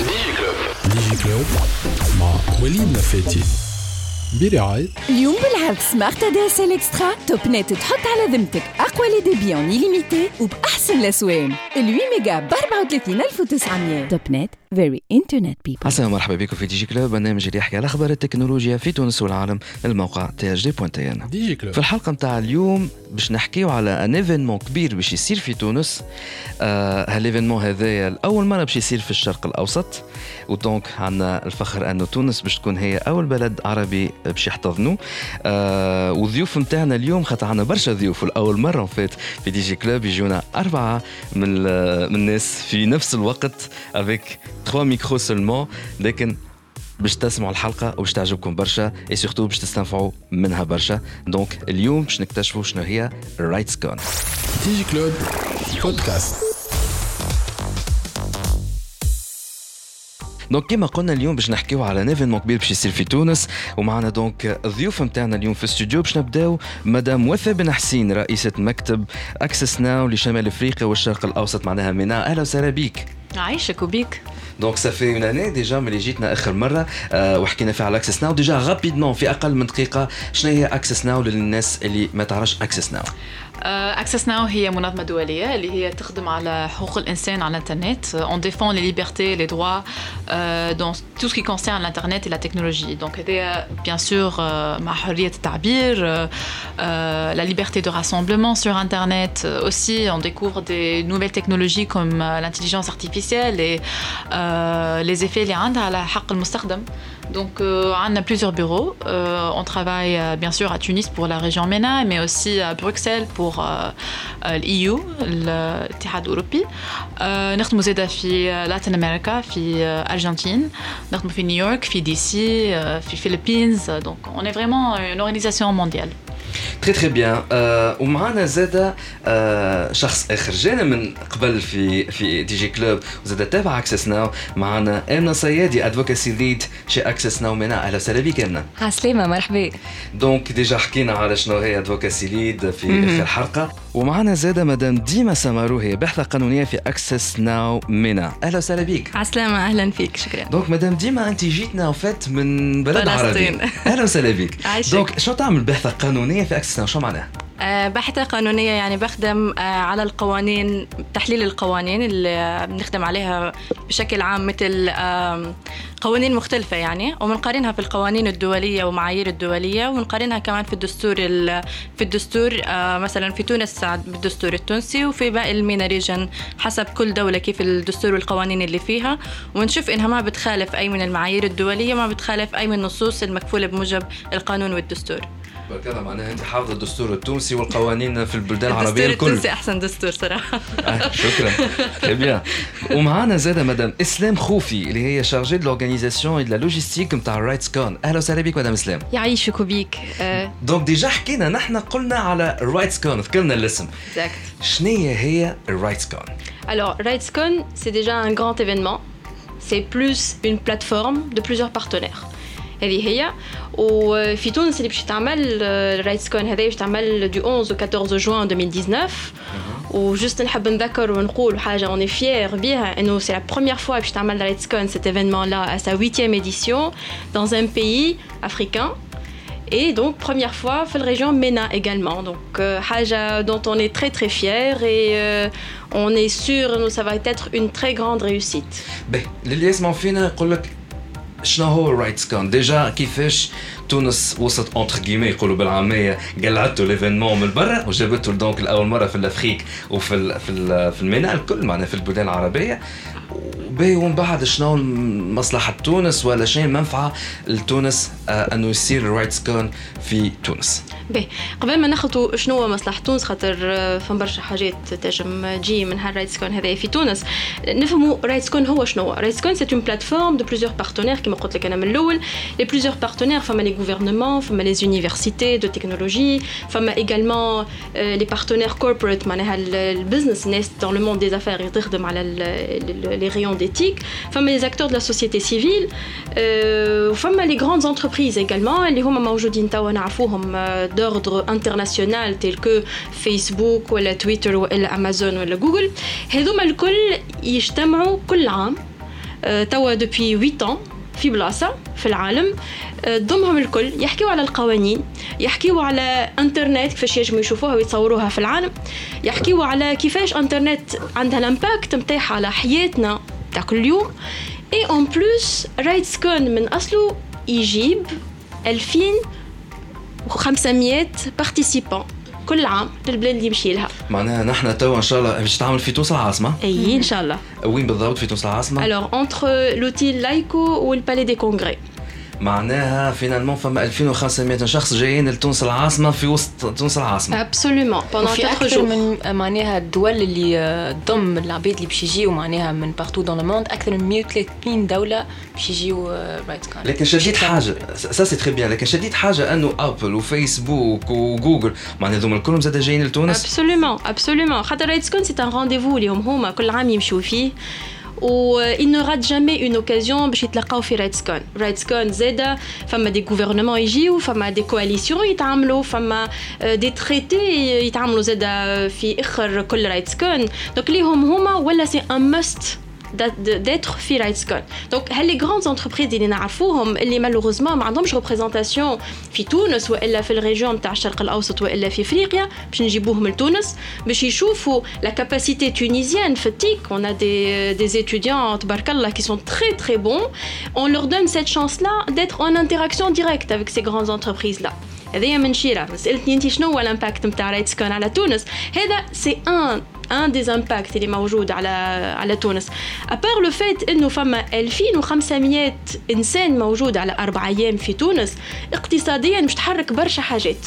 DigiClub. DigiClub. Ma Walid Lafeti. برعاية اليوم بالعرض سمارت ادي اس ال إكسترا توب نت تحط على ذمتك أقوى لي ديبي اون ليميتي وبأحسن الأسوان. ال 8 ميجا ب 34900 توب نت فيري انترنت بيبل السلام مرحبا بكم في دي جي كلوب برنامج اللي يحكي على أخبار التكنولوجيا في تونس والعالم الموقع تي اش دي بوان تي ان ديجي كلوب في الحلقة نتاع اليوم باش نحكيو على ان ايفينمون كبير باش يصير في تونس. آه هالايفينمون هذايا الأول مرة باش يصير في الشرق الأوسط؟ ودونك عندنا الفخر انه تونس باش تكون هي أول بلد عربي باش يحتضنوا. آه وضيوف نتاعنا اليوم خاطر عندنا برشا ضيوف. الأول مرة فات في دي جي كلوب يجونا أربعة من من الناس في نفس الوقت افيك 3 ميكرو سولمون لكن باش تسمعوا الحلقة وباش تعجبكم برشا اي سورتو باش تستنفعوا منها برشا. دونك اليوم باش نكتشفوا شنو هي رايتس كون ديجي كلوب بودكاست. دونك كيما قلنا اليوم باش نحكيو على ايفينمون كبير باش يصير في تونس ومعنا دونك الضيوف نتاعنا اليوم في الاستوديو باش نبداو. مدام وفاء بن حسين رئيسة مكتب اكسس ناو لشمال إفريقيا والشرق الأوسط معناها مينا. أهلا وسهلا بيك. عايشك وبيك. دونك سافي اون اني ديجا ملي جيتنا آخر مرة. آه وحكينا فيها على اكسس ناو ديجا رابيدمون في أقل من دقيقة شنو هي اكسس ناو للناس اللي ما تعرفش اكسس ناو اكسس ناو هي منظمه دوليه اللي هي تخدم على حقوق الانسان على الانترنت اون ديفون لي ليبرتي لي دروا دون تو سكي كونسيرن الانترنت et la technologie donc هذايا بيان سور مع حريه التعبير لا liberté de rassemblement sur internet aussi on découvre des nouvelles technologies comme euh, l'intelligence artificielle et euh, les effets اللي عندها على حق المستخدم Donc, euh, on a plusieurs bureaux. Euh, on travaille euh, bien sûr à Tunis pour la région MENA, mais aussi à Bruxelles pour euh, euh, l'EU, l'Ittihad Europi. Euh, نخدموا زاده في لاتين امريكا في ارجنتين نخدموا في نيويورك في دي سي في فيلبينز دونك on est vraiment une organisation mondiale تري تري بيان ومعنا زاده آه شخص آخر. جانا من قبل في في دي جي كلوب وزادة تابع اكسس ناو معنا آمنة صيادي ادفوكاسي ليد شي اكسس ناو منا أهلا وسهلا بك آمنة. عسلامة مرحبا. دونك ديجا حكينا على شنو هي ادفوكاسي ليد في اخر حلقه ومعنا زاده مدام ديما سمارو هي باحثة قانونية في اكسس ناو منا أهلا وسهلا بك عسلامة أهلا فيك شكرا دونك مدام ديما انت جيتنا وفات من بلد عربي فلسطين. أهلا وسهلا بك. دونك شو تعمل باحثة قانونية في اكسس ناو شو معناها؟ آه، باحثة قانونية يعني بخدم آه، على القوانين تحليل القوانين اللي بنخدم عليها بشكل عام مثل قوانين مختلفة يعني وبنقارنها في القوانين الدولية ومعايير الدولية ونقارنها كمان في الدستور ال- في الدستور آه، مثلا في تونس بالدستور التونسي وفي باقي المينا ريجن حسب كل دولة كيف الدستور والقوانين اللي فيها. ونشوف إنها ما بتخالف أي من المعايير الدولية ما بتخالف أي من النصوص المكفولة بموجب القانون والدستور. كذا معناها أنت حافظه الدستور التونسي والقوانين في البلدان العربية الدستور الكل. التونسي أحسن دستور صراحة. آه شكرا. تري بيان ومعنا زادة مدام إسلام خوفي اللي هي شارجي دو لورغانيزاسيون لا لوجيستيك نتاع رايتس كون أهلا وسهلا بك مدام إسلام. يعيشك وبيك. آه، دونك ديجا حكينا نحن قلنا على رايتس كون ذكرنا الاسم. شنية هي الرايتس كون Alors, RightsCon, c'est déjà un grand événement. C'est plus une plateforme de plusieurs partenaires. هذه هي وفي تونس اللي باش تعمل الرايتس كون هذا باش تعمل دو 11 au 14 جوان 2019 وجست نحب نذكر ونقول حاجه اوني فيير بيها انه سي لا بروميير فوا باش تعمل رايتس كون cet événement là à sa huitième édition dans un pays africain Et donc, première fois, في la région MENA également. Donc, euh, حاجة dont on est très très fier et euh, on est sûr que ça va être une très grande réussite. باهي شنو هو الرايتس كون ديجا كيفاش تونس وصلت اونتر كيمي يقولوا بالعامية قلعته ليفينمون من برا وجابته دونك لأول مرة في الافريك وفي ال في ال في الميناء الكل معناها في البلدان العربية. باهي ومن بعد شنو مصلحة تونس؟ ولا شيء منفعة لتونس آه أنه يصير الرايتس كون في تونس. باهي. قبل ما ناخذوا شنو هو مصلحة تونس خاطر آه، فما برشا حاجات تنجم تجي من هالرايتس كون هذايا في تونس. نفهموا رايتس كون هو شنو رايتس كون سي اون بلاتفورم دو بليزيور بارتنير كما قلت لك أنا من الأول. لي بليزيور بارتنير فما لي gouvernements فما لي زونيفرسيتي دو تكنولوجي فما ايغالمون لي بارتنير كوربريت معناها ال- البزنس dans le monde des affaires اللي تخدم على لي ريون d'éthique. فما لي de la société civile euh, وفما لي grandes entreprises également. اللي هما موجودين توا نعرفوهم آه، d'ordre international tel que فيسبوك ولا تويتر ولا امازون ولا جوجل هذوما الكل يجتمعوا كل عام توا دوبي 8 ans في بلاصة في العالم. ضمهم الكل يحكيوا على القوانين يحكيوا على إنترنت كيفاش يجموا يشوفوها ويتصوروها في العالم. يحكيوا على كيفاش إنترنت عندها الإمباكت نتاعها على حياتنا تاع كل يوم. اي اون بلوس رايتس كون من أصله يجيب 2500 بارتيسيبون كل عام للبلاد اللي يمشي لها. معناها نحن توا إن شاء الله باش تعمل في تونس العاصمه أي إن شاء الله. وين بالضبط في تونس العاصمه الوغ اونتر لوتيل لايكو والبالي دي كونغري معناها فينالمون فما 2500 شخص جايين لتونس العاصمة في وسط تونس العاصمة. ابسولومون في أكثر من معناها الدول اللي تضم العباد اللي باش يجيو معناها من بارتو دون لو موند أكثر من 130 دولة باش يجيو رايت كان لكن شديد حاجة سا سي تري بيان لكن شديد حاجة أنه ابل وفيسبوك وجوجل معناها هذوما كلهم زاد جايين لتونس. ابسولومون ابسولومون خاطر رايت كون سي ان رونديفو اليوم هما كل عام يمشوا فيه. il ne rate jamais une occasion باش يتلاقاو في رايتسكون رايتسكون زاده فما دي غوفرنمون يجيو فما دي كواليسيون يتعاملوا فما دي تريتي يتعاملوا زاده في اخر كل رايتسكون دونك ليهم هما ولا سي ان ماست d'être في رايتسكون دونك هل لي غراند انتربريز اللي نعرفوهم اللي مالوغوزمون ما عندهمش ريبريزونطاسيون في تونس والا في الريجيون نتاع الشرق الاوسط والا في افريقيا باش نجيبوهم لتونس باش يشوفوا لا كاباسيتي تونيزيان في التيك on a des des étudiants تبارك الله qui sont très très bons on leur donne cette chance là d'être en interaction directe avec ces grandes entreprises là هذايا من شيرة. سألتني انت شنو هو الإمباكت نتاع رايتسكون على تونس؟ هذا سي ان ان دي إمباكت اللي موجود على على تونس. ابار لو فيت إنه فما 2500 إنسان موجود على أربع أيام في تونس اقتصاديا مش تحرك برشا حاجات.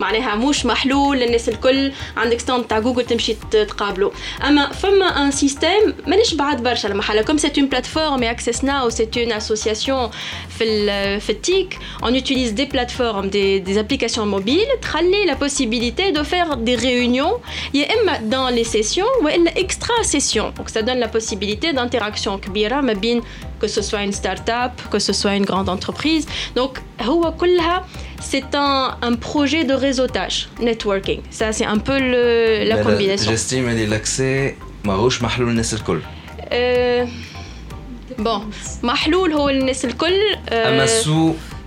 معناها مش محلول للناس الكل عندك ستاند تاع جوجل تمشي تقابلوا اما فما ان سيستيم مانيش بعد برشا المحل كوم سي اون بلاتفورم اكسس ناو سي اون اسوسياسيون في في التيك اون يوتيليز دي بلاتفورم دي دي ابليكاسيون موبيل تخلي لا بوسيبيليتي دو فير دي ريونيون يا اما دون لي سيسيون والا اكسترا سيسيون دونك سا دون لا بوسيبيليتي دانتيراكسيون كبيره ما بين que ce soit une start-up, que ce soit une grande entreprise. Donc, c'est un, un projet de réseautage, networking. Ça, c'est un peu le, la Mais combinaison. J'estime que l'accès ماهوش محلول الناس الكل. Euh, bon, محلول هو الناس الكل. اما سو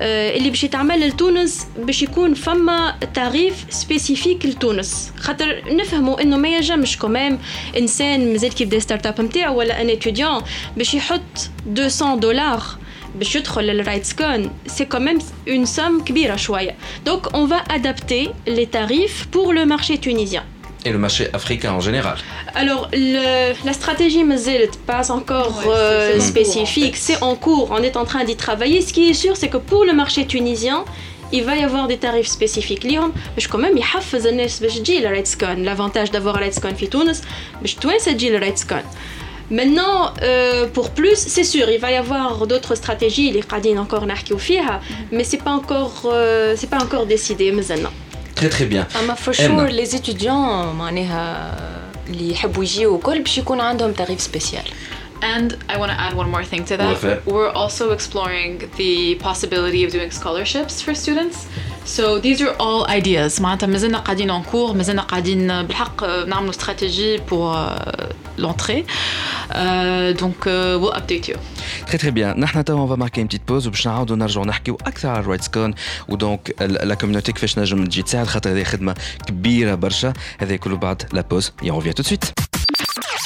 اللي باش يتعمل لتونس باش يكون فما تعريف سبيسيفيك لتونس. خاطر نفهموا إنه ما ينجمش كومام إنسان مازال كيبدا ستارت اب نتاعو ولا أن اتيديون باش يحط 200 دولار باش يدخل للرايتس كون سي كوميم اون سوم كبيرة شوية. دونك اون فا ادابتي لي تاريف بور لو مارشي تونيزيان et le marché africain en général. Alors, le, la stratégie Mazelt, pas encore Ouais, euh, c'est- spécifique, c'est en cours, on est en train d'y travailler. Ce qui est sûr, c'est que pour le marché tunisien, il va y avoir des tarifs spécifiques. اليوم باش quand même يحفز الناس باش تجي لرايتسكون l'avantage d'avoir رايتسكون في تونس باش توانسه تجي لرايتسكون Maintenant, euh, pour plus, c'est sûr, il va y avoir d'autres stratégies, les قاعدين encore نحكيو فيها, mais c'est pas encore, euh, c'est pas encore décidé maintenant. Très très bien. اما فور إما. شور لي زيتيديون معناها اللي يحبوا يجيو الكل باش يكون عندهم تاريف سبيسيال And I want to add one more thing to that. Okay. We're also exploring the possibility of doing scholarships for students. So these are all ideas. معناتها مازلنا قاعدين en cours, مازلنا قاعدين بالحق نعملوا stratégie pour euh, l'entrée. Euh, donc euh, we'll update you. Très très bien. نحن توا on va marquer une petite pause وباش نعاودوا نرجعوا نحكيو اكثر على الرايتس كون ودونك لا كوميونيتي كيفاش نجم تجي تساعد خاطر هذه خدمه كبيره برشا هذا كله بعد لا بوز et on revient tout de suite.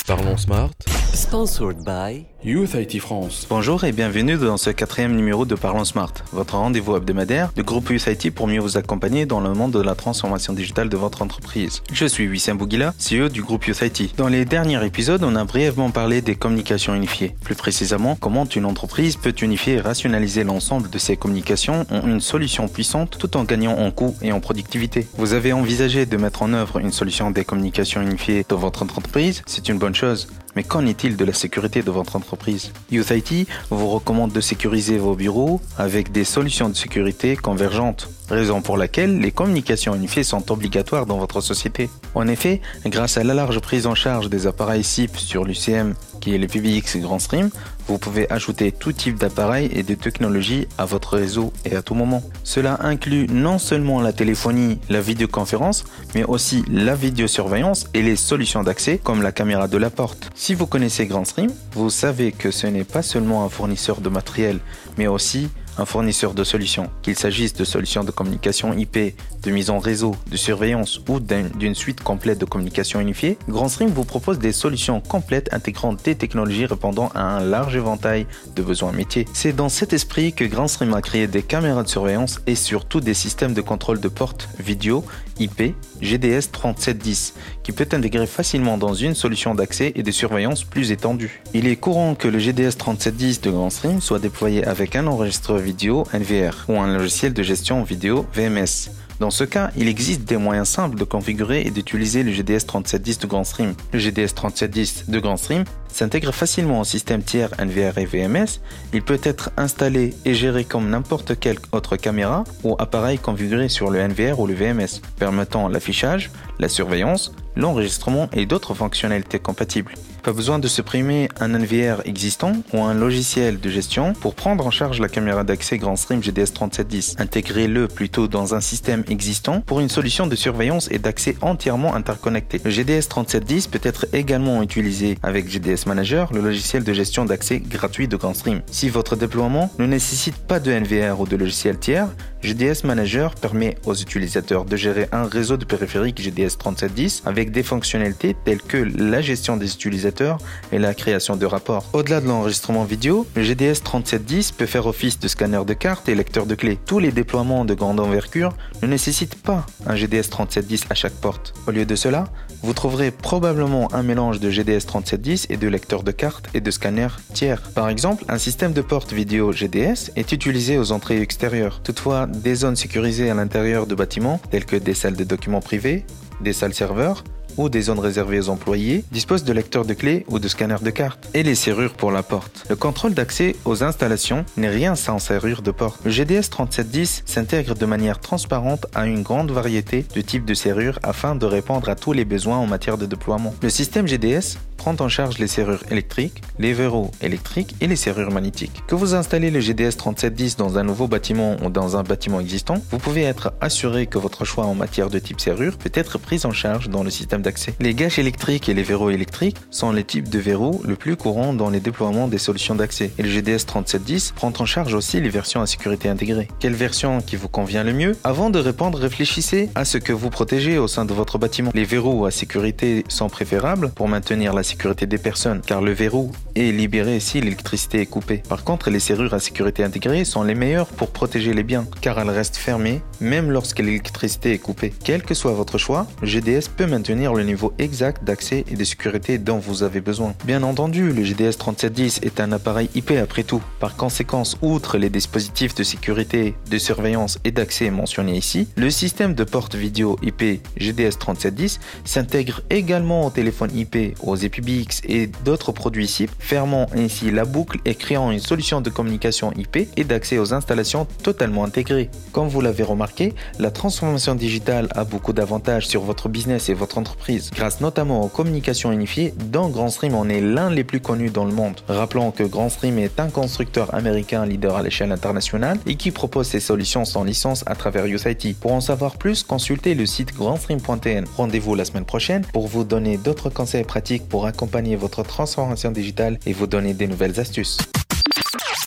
Parlons Smart. Sponsored by Youth IT France. Bonjour et bienvenue dans ce quatrième numéro de Parlons Smart, votre rendez-vous hebdomadaire du groupe USIT pour mieux vous accompagner dans le monde de la transformation digitale de votre entreprise. Je suis Wissam Bougila, CEO du groupe USIT. Dans les derniers épisodes, on a brièvement parlé des communications unifiées. Plus précisément, comment une entreprise peut unifier et rationaliser l'ensemble de ses communications en une solution puissante tout en gagnant en coût et en productivité. Vous avez envisagé de mettre en œuvre une solution des communications unifiées dans votre entreprise C'est une bonne chose. Mais qu'en est-il de la sécurité de votre entreprise? Youth IT vous recommande de sécuriser vos bureaux avec des solutions de sécurité convergentes, raison pour laquelle les communications unifiées sont obligatoires dans votre société. En effet, grâce à la large prise en charge des appareils SIP sur l'UCM, qui est le PBX Grand Stream, vous pouvez ajouter tout type d'appareils et de technologies à votre réseau et à tout moment. Cela inclut non seulement la téléphonie, la vidéoconférence, mais aussi la vidéosurveillance et les solutions d'accès comme la caméra de la porte. Si vous connaissez GrandStream, vous savez que ce n'est pas seulement un fournisseur de matériel, mais aussi un fournisseur de solutions, qu'il s'agisse de solutions de communication IP, de mise en réseau, de surveillance ou d'une suite complète de communication unifiée, GrandStream vous propose des solutions complètes intégrant des technologies répondant à un large éventail de besoins métiers. C'est dans cet esprit que GrandStream a créé des caméras de surveillance et surtout des systèmes de contrôle de portes vidéo IP GDS 3710 qui peut intégrer facilement dans une solution d'accès et de surveillance plus étendue. Il est courant que le GDS 3710 de GrandStream soit déployé avec un enregistreur vidéo NVR ou un logiciel de gestion vidéo VMS. Dans ce cas, il existe des moyens simples de configurer et d'utiliser le GDS 3710 de GrandStream. Le GDS 3710 de GrandStream s'intègre facilement au système tiers NVR et VMS. Il peut être installé et géré comme n'importe quelle autre caméra ou appareil configuré sur le NVR ou le VMS, permettant l'affichage, la surveillance, l'enregistrement et d'autres fonctionnalités compatibles. Pas besoin de supprimer un NVR existant ou un logiciel de gestion pour prendre en charge la caméra d'accès GrandStream GDS 3710. Intégrez-le plutôt dans un système existant pour une solution de surveillance et d'accès entièrement interconnecté. Le GDS 3710 peut être également utilisé avec GDS Manager, le logiciel de gestion d'accès gratuit de GrandStream. Si votre déploiement ne nécessite pas de NVR ou de logiciel tiers, GDS Manager permet aux utilisateurs de gérer un réseau de périphériques GDS 3710 avec des fonctionnalités telles que la gestion des utilisateurs et la création de rapports. Au-delà de l'enregistrement vidéo, le GDS 3710 peut faire office de scanner de cartes et lecteur de clés. Tous les déploiements de grande envergure ne nécessitent pas un GDS 3710 à chaque porte. Au lieu de cela, vous trouverez probablement un mélange de GDS 3710 et de lecteur de cartes et de scanner tiers. Par exemple, un système de porte vidéo GDS est utilisé aux entrées extérieures. Toutefois, des zones sécurisées à l'intérieur de bâtiments, telles que des salles de documents privés, des salles serveurs, ou des zones réservées aux employés disposent de lecteurs de clés ou de scanners de cartes et les serrures pour la porte. Le contrôle d'accès aux installations n'est rien sans serrure de porte. Le GDS 3710 s'intègre de manière transparente à une grande variété de types de serrures afin de répondre à tous les besoins en matière de déploiement. Le système GDS prend en charge les serrures électriques, les verrous électriques et les serrures magnétiques. Que vous installez le GDS 3710 dans un nouveau bâtiment ou dans un bâtiment existant, vous pouvez être assuré que votre choix en matière de type serrure peut être pris en charge dans le système Les gâches électriques et les verrous électriques sont les types de verrous le plus courant dans les déploiements des solutions d'accès. Et le GDS 3710 prend en charge aussi les versions à sécurité intégrée. Quelle version qui vous convient le mieux? Avant de répondre, réfléchissez à ce que vous protégez au sein de votre bâtiment. Les verrous à sécurité sont préférables pour maintenir la sécurité des personnes, car le verrou est libéré si l'électricité est coupée. Par contre, les serrures à sécurité intégrée sont les meilleures pour protéger les biens, car elles restent fermées même lorsque l'électricité est coupée. Quel que soit votre choix, GDS peut maintenir niveau exact d'accès et de sécurité dont vous avez besoin. Bien entendu, le GDS 3710 est un appareil IP après tout. Par conséquent, outre les dispositifs de sécurité, de surveillance et d'accès mentionnés ici, le système de porte vidéo IP GDS 3710 s'intègre également au téléphone IP, aux EPBX et d'autres produits SIP, fermant ainsi la boucle et créant une solution de communication IP et d'accès aux installations totalement intégrées. Comme vous l'avez remarqué, la transformation digitale a beaucoup d'avantages sur votre business et votre entreprise Grâce notamment aux communications unifiées, dont GrandStream en est l'un des plus connus dans le monde. Rappelons que GrandStream est un constructeur américain leader à l'échelle internationale et qui propose ses solutions sans licence à travers USIT. Pour en savoir plus, consultez le site grandstream.tn. Rendez-vous la semaine prochaine pour vous donner d'autres conseils pratiques pour accompagner votre transformation digitale et vous donner des nouvelles astuces.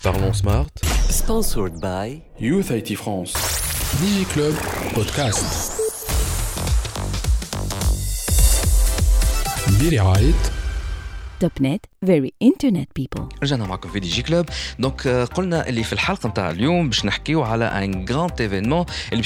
Parlons Smart. Sponsored by Youth IT France. DigiClub Podcast. برعاية توب نت فيري انترنت بيبل رجعنا معكم في دي جي كلوب. دونك آه، قلنا اللي في الحلقة نتاع اليوم باش نحكيو على ان جراند ايفينمون اللي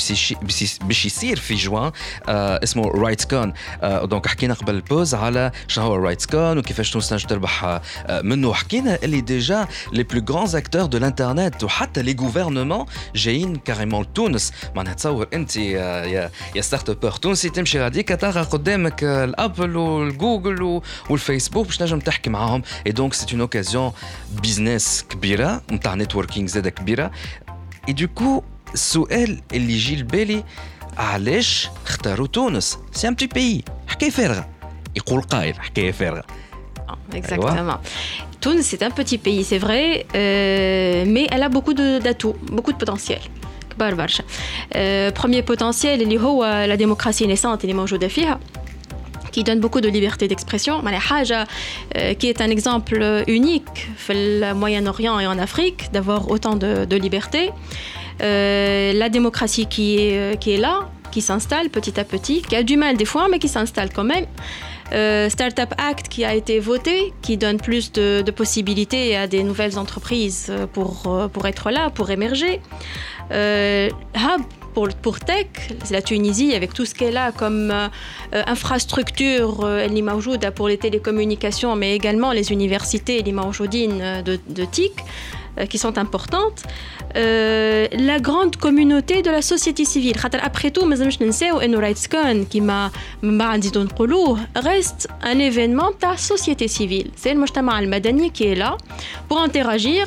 باش يصير في جوان آه اسمه رايتس كون آه دونك حكينا قبل البوز على شنو هو رايتس كون وكيفاش تونس تنجم تربح آه منه. حكينا اللي ديجا لي بلو غران اكتور دو الانترنت وحتى لي غوفرنمون جايين كاريمون لتونس معناها تصور انت يا يا, ستارت ابر تونسي تمشي غاديك تلقى قدامك الأبل والجوجل والفيسبوك باش تنجم تحكي معاهم اي دونك سي اون اوكازيون بيزنس كبيره نتاع نتوركينغ زاده كبيره اي دوكو السؤال اللي يجي لبالي علاش اختاروا تونس سي ان بتي بيي حكايه فارغه يقول قائل حكايه فارغه Exactement. Tunis, c'est un petit pays, c'est vrai, euh, mais elle a beaucoup de- d'atouts, beaucoup de potentiel. كبار برشا. Euh, premier potentiel اللي هو la démocratie naissante اللي موجودة فيها qui donne beaucoup de liberté d'expression. Haja, euh, qui est un exemple unique au Moyen-Orient et en Afrique d'avoir autant de, liberté. Euh, la démocratie euh, qui est, là, qui s'installe petit à petit, qui a du mal des fois, mais qui s'installe quand même. Startup Act qui a été voté, qui donne plus de, possibilités à des nouvelles entreprises pour, pour être là, pour émerger. Euh, Hub pour, pour Tech, la Tunisie, avec tout ce qu'elle a comme euh, infrastructure, elle euh, pour les télécommunications, mais également les universités, les euh, de, de TIC, euh, qui sont importantes. la grande communauté de la société civile. Après tout, nous RightsCon, qui m'a reste un événement de la société civile. C'est le Mojtama al-Madani qui est là pour interagir.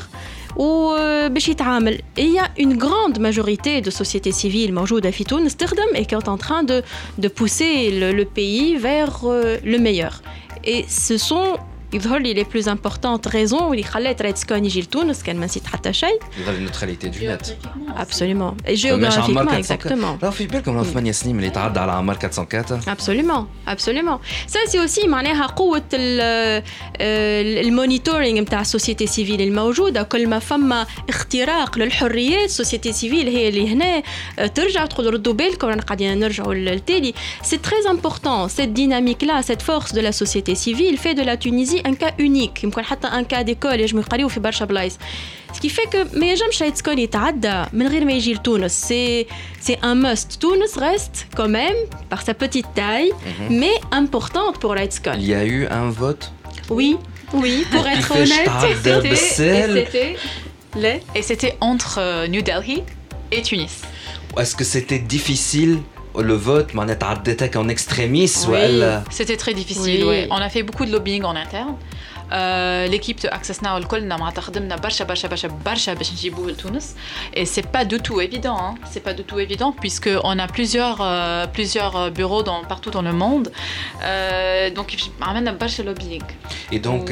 وباش يتعامل. Et il y a une grande majorité de sociétés civiles موجودة في تونس تخدم et qui est en train de, de pousser le, le pays vers euh, le meilleur. Et ce sont يظهر لي les plus importantes raisons اللي خلات رايتسكون يجي لتونس كان ما نسيت حتى شيء يظل النوتراليتي دو نت absolument et ماشي géographiquement عمار exactement راه في بالكم راه ثمانية سنين اللي تعدى على عمار 404 absolument absolument ça c'est aussi معناها قوة ال- ال- المونيتورينج نتاع السوسيتي سيفيل الموجودة كل ما فما اختراق للحريات السوسيتي سيفيل هي اللي هنا آه، ترجع تقول ردوا بالكم رانا قاعدين نرجعوا للتالي c'est très important cette dynamique là cette force de la société civile fait de la Tunisie un cas unique يمكن حتى un cas d'école يجموا يقريو في برشا بلايص Ce qui fait que ما ينجمش رايتسكون يتعدى من غير ما يجي لتونس c'est c'est un must تونس reste quand même par sa petite taille mais importante pour RightsCon. Il y a eu un vote Oui, oui, pour être كيفاش honnête, تعدى c'était- بالسهل. c'était les Et c'était entre euh, New Delhi et Tunis. Est-ce que c'était difficile le vote, mais on est en extrémisme. C'était très difficile, oui. On a fait beaucoup de lobbying en interne. ليكيب تو اكسس ناو الكلنا معناتها خدمنا برشا برشا برشا برشا باش نجيبوه لتونس اي سي با دو تو ايفيدون سي با دو تو ايفيدون بيسكو اون ا بليزيور بليزيور بيرو دون بارتو دون لو موند دونك عملنا برشا لوبينغ اي دونك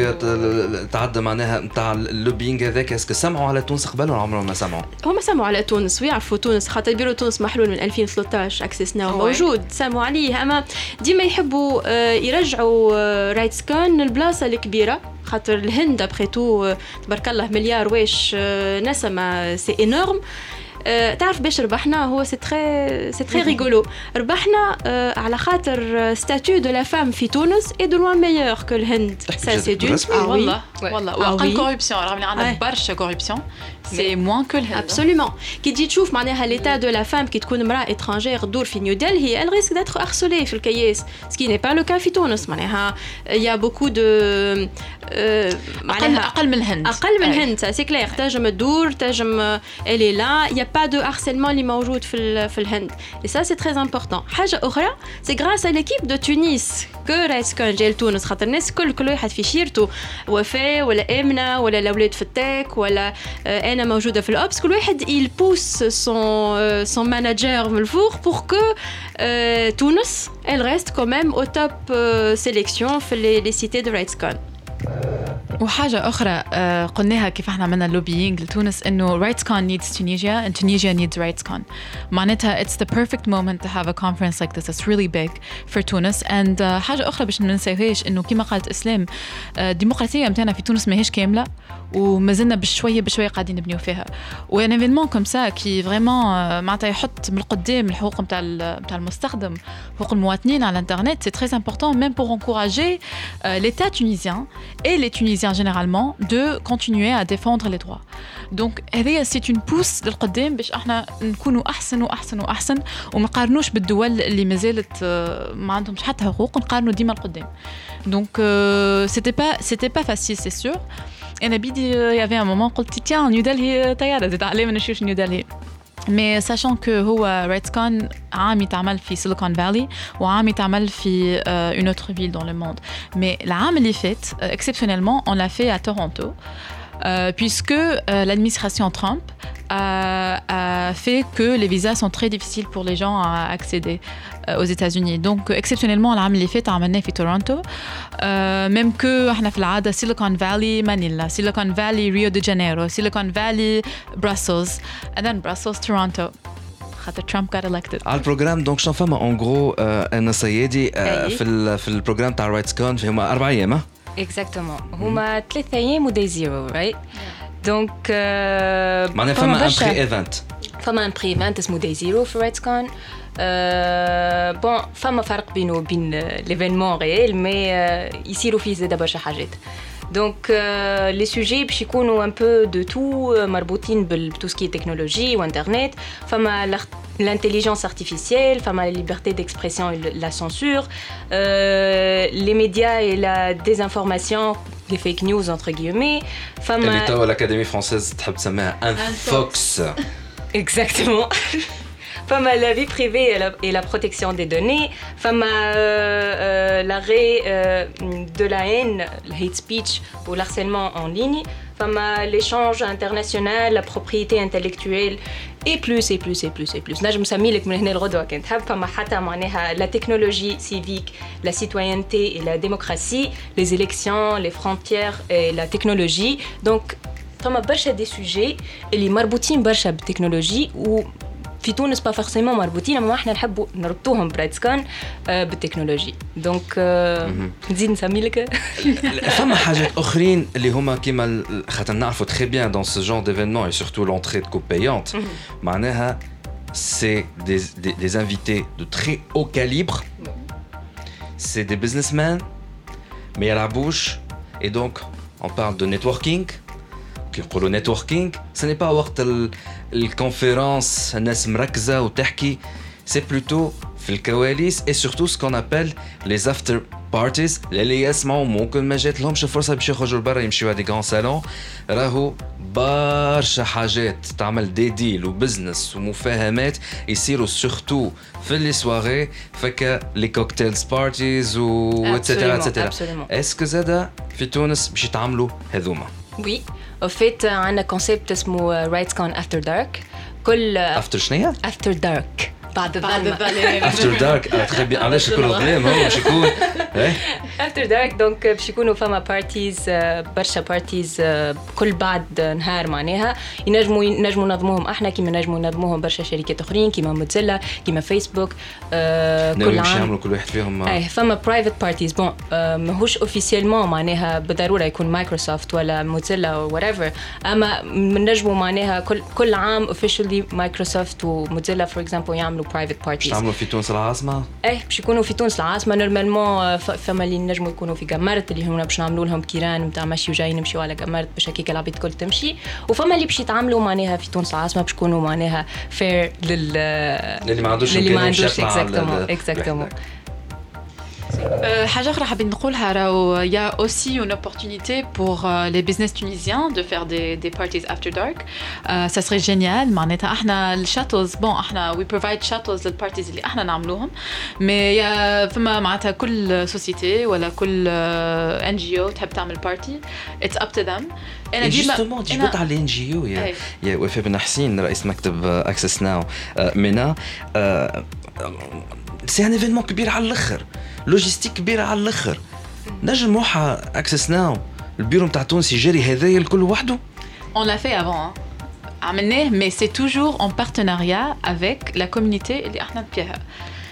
تعدى معناها نتاع اللوبينغ هذاك اسكو سمعوا على تونس قبل ولا عمرهم ما سمعوا؟ هما سمعوا على تونس ويعرفوا تونس خاطر بيرو تونس محلول من 2013 اكسس ناو موجود سمعوا عليه اما ديما يحبوا يرجعوا رايتس كون البلاصه الكبيره خاطر الهند ابخي تو تبارك الله مليار واش آه، نسمة سي انورم تعرف باش ربحنا هو سي تري سي تري ريغولو ربحنا آه، على خاطر ستاتيو دو لا فام في تونس اي دو لوان ميور كو الهند سا سي oui. والله. والله. واقل. كوربسيون رغم اللي عندنا. برشا كوربسيون سي موان كو الهند Absolument. Qui dit تشوف معناها l'état de la femme qui تكون امرأة étrangère تدور في نيو دلهي elle risque d'être harcelée في الكياس ce qui n'est pas le cas في تونس معناها il y a beaucoup de euh, اقل معناها اقل من الهند اقل من أي. الهند سا سي كلير تنجم تدور تنجم elle est là il y a pas de harcèlement اللي موجود في ال- في الهند et ça c'est très important حاجة أخرى c'est grâce à l'équipe de Tunis que رايسكون جاي لتونس خاطر الناس كل كل واحد في شيرته وفاء ولا آمنة ولا الأولاد في التك ولا آه، انا موجوده في الاوبس كل واحد il pousse son son manager من الفوق pour que تونس elle reste quand même au top sélection في les cités de RightsCon وحاجة أخرى قلناها كيف إحنا عملنا لوبيينج لتونس إنه RightsCon needs Tunisia and Tunisia needs RightsCon معناتها it's the perfect moment to have a conference like this. It's really big for تونس. And حاجة أخرى باش ما ننساوهاش إنه كما قالت إسلام الديمقراطية متاعنا في تونس ماهيش كاملة ومازلنا بشوية بشوية قاعدين نبنيو فيها. وان ايفينمون كوم سا كي فريمون معناتها يحط من القدام الحقوق نتاع نتاع المستخدم حقوق المواطنين على الإنترنت. سي تري امبورطون ميم بور انكوراجي ليتا تونيزيان اي لي تونيزيان جينيرالمون دو كونتينيو ا ديفوندر لي دروا دونك هذه سي اون بوس للقدام باش احنا نكونوا احسن واحسن واحسن وما نقارنوش بالدول اللي مازالت ما عندهمش حتى حقوق نقارنوا ديما القدام دونك سيتي با سيتي با فاسيل سي سور انا بيدي يافي ان مومون قلت تيان نيو دلهي طياره زيد عليه ما نشوفش نيو دلهي مي ساشون كو هو ريدسكون عام يتعمل في سيليكون فالي وعام يتعمل في اون اوتر فيل دون لو موند مي العام اللي فات اكسبسيونيلمون اون لا في ا تورونتو Euh, puisque euh, l'administration Trump a, a, fait que les visas sont très difficiles pour les gens à accéder euh, aux États-Unis. Donc, exceptionnellement, العام اللي فات عملناه في تورونتو même que احنا في العادة Silicon Valley Manila, Silicon Valley Rio de Janeiro, Silicon Valley Brussels, and then Brussels Toronto. خاطر ترامب got elected على البروجرام دونك شنو فما اون جرو انا سيدي في ال في البروجرام تاع رايتس كون فيهم اربع ايام اكزاكتومون هما ثلاثة ايام وداي زيرو رايت دونك معناها فما ان بري ايفنت فما ان بري ايفنت اسمه داي زيرو في رايتس كون بون فما فرق بينه وبين ليفينمون ريال مي يصيروا فيه زاد برشا حاجات دونك لي سوجي باش يكونوا ان بو دو تو مربوطين بتو سكي تكنولوجي وانترنت فما l'intelligence artificielle, enfin, la liberté d'expression et la censure, euh, les médias et la désinformation, les fake news entre guillemets. Enfin, l'Académie française, un fox. Exactement. femme la vie privée et la, et la, protection des données, femme euh, euh, l'arrêt euh, de la haine, le hate speech ou l'harcèlement en ligne, femme l'échange international, la propriété intellectuelle et plus et plus et plus et plus. نجم نسمي لك من هنا الغدوة كنت تحب فما حتى معناها la technologie civique, la citoyenneté et la démocratie, les élections, les frontières et la technologie. Donc فما برشا دي سوجي اللي مربوطين برشا بالتكنولوجي و في تونس با فورسيمون مربوطين اما احنا نحبوا نربطوهم برايتسكان بالتكنولوجي دونك نزيد نسمي لك فما حاجات اخرين اللي هما كيما خاطر نعرفوا تري بيان دون سو جون ديفينمون اي سورتو لونتري دو كوب بايونت معناها c'est des, des, des invités de très haut calibre, c'est des businessmen, mais à la bouche, et donc on parle de networking, كيقولوا نتوركينغ سي با وقت الكونفيرونس الناس مركزه وتحكي سي بلوتو في الكواليس اي سورتو سكون ابل لي افتر بارتيز اللي يسمعوا ممكن ما جات لهمش فرصه باش يخرجوا لبرا يمشيو دي غران سالون راهو برشا حاجات تعمل دي ديل وبزنس ومفاهمات يصيروا سورتو في لي سواري فكا لي كوكتيلز بارتيز و اتسيتيرا اتسيتيرا اسكو زادا في تونس باش يتعاملوا هذوما وي fait عندنا كونسيبت اسمه رايتس كون افتر دارك كل افتر شنو افتر دارك بعد بعد الظلمه افتر دارك تخي بيان علاش يكون ظلام هو باش يكون افتر دارك دونك باش يكونوا فما بارتيز برشا بارتيز كل بعد نهار معناها. ينجموا ينجموا نظموهم إحنا كيما نجموا نظموهم برشا شركات أخرين كيما موتزيلا كيما فيسبوك كل عام. يعملوا كل واحد فيهم اي فما برايفت بارتيز بون ماهوش اوفيسيلمون معناها بالضرورة يكون مايكروسوفت ولا موتزيلا ايفر أما نجموا معناها كل كل عام اوفيشلي مايكروسوفت وموتزيلا فور اكزامبل يعملوا برايفت بارتيز تعملوا في تونس العاصمه؟ إيه باش يكونوا في تونس العاصمه نورمالمون فما اللي نجموا يكونوا في قمرت اللي هما باش نعملوا لهم كيران نتاع مشي وجاي نمشيو على قمرت باش هكيك العباد الكل تمشي وفما اللي باش يتعاملوا معناها في تونس العاصمه باش يكونوا معناها فير لل اللي ما عندوش اللي ما عندوش اكزاكتومون اكزاكتومون حاجه اخرى حابين نقولها راهو يا اوسي اون opportunité pour les business tunisiens de faire des des parties after dark ça serait génial معناتها احنا الشاتلز بون احنا we provide shuttles للبارتيز اللي احنا نعملوهم مي فما معناتها كل سوسيتي ولا كل ان جي او تحب تعمل بارتي اتس اب تو ذم انا جوستومون جبت على الان جي او يا يا وفاء بن حسين رئيس مكتب اكسس ناو منا سي ان ايفينمون كبير على الاخر لوجيستيك كبيره على الاخر نجم موحى اكسس ناو البيرو نتاع تونس يجري هذايا الكل وحده On l'a fait avant. Hein. mais c'est toujours en partenariat avec la communauté et les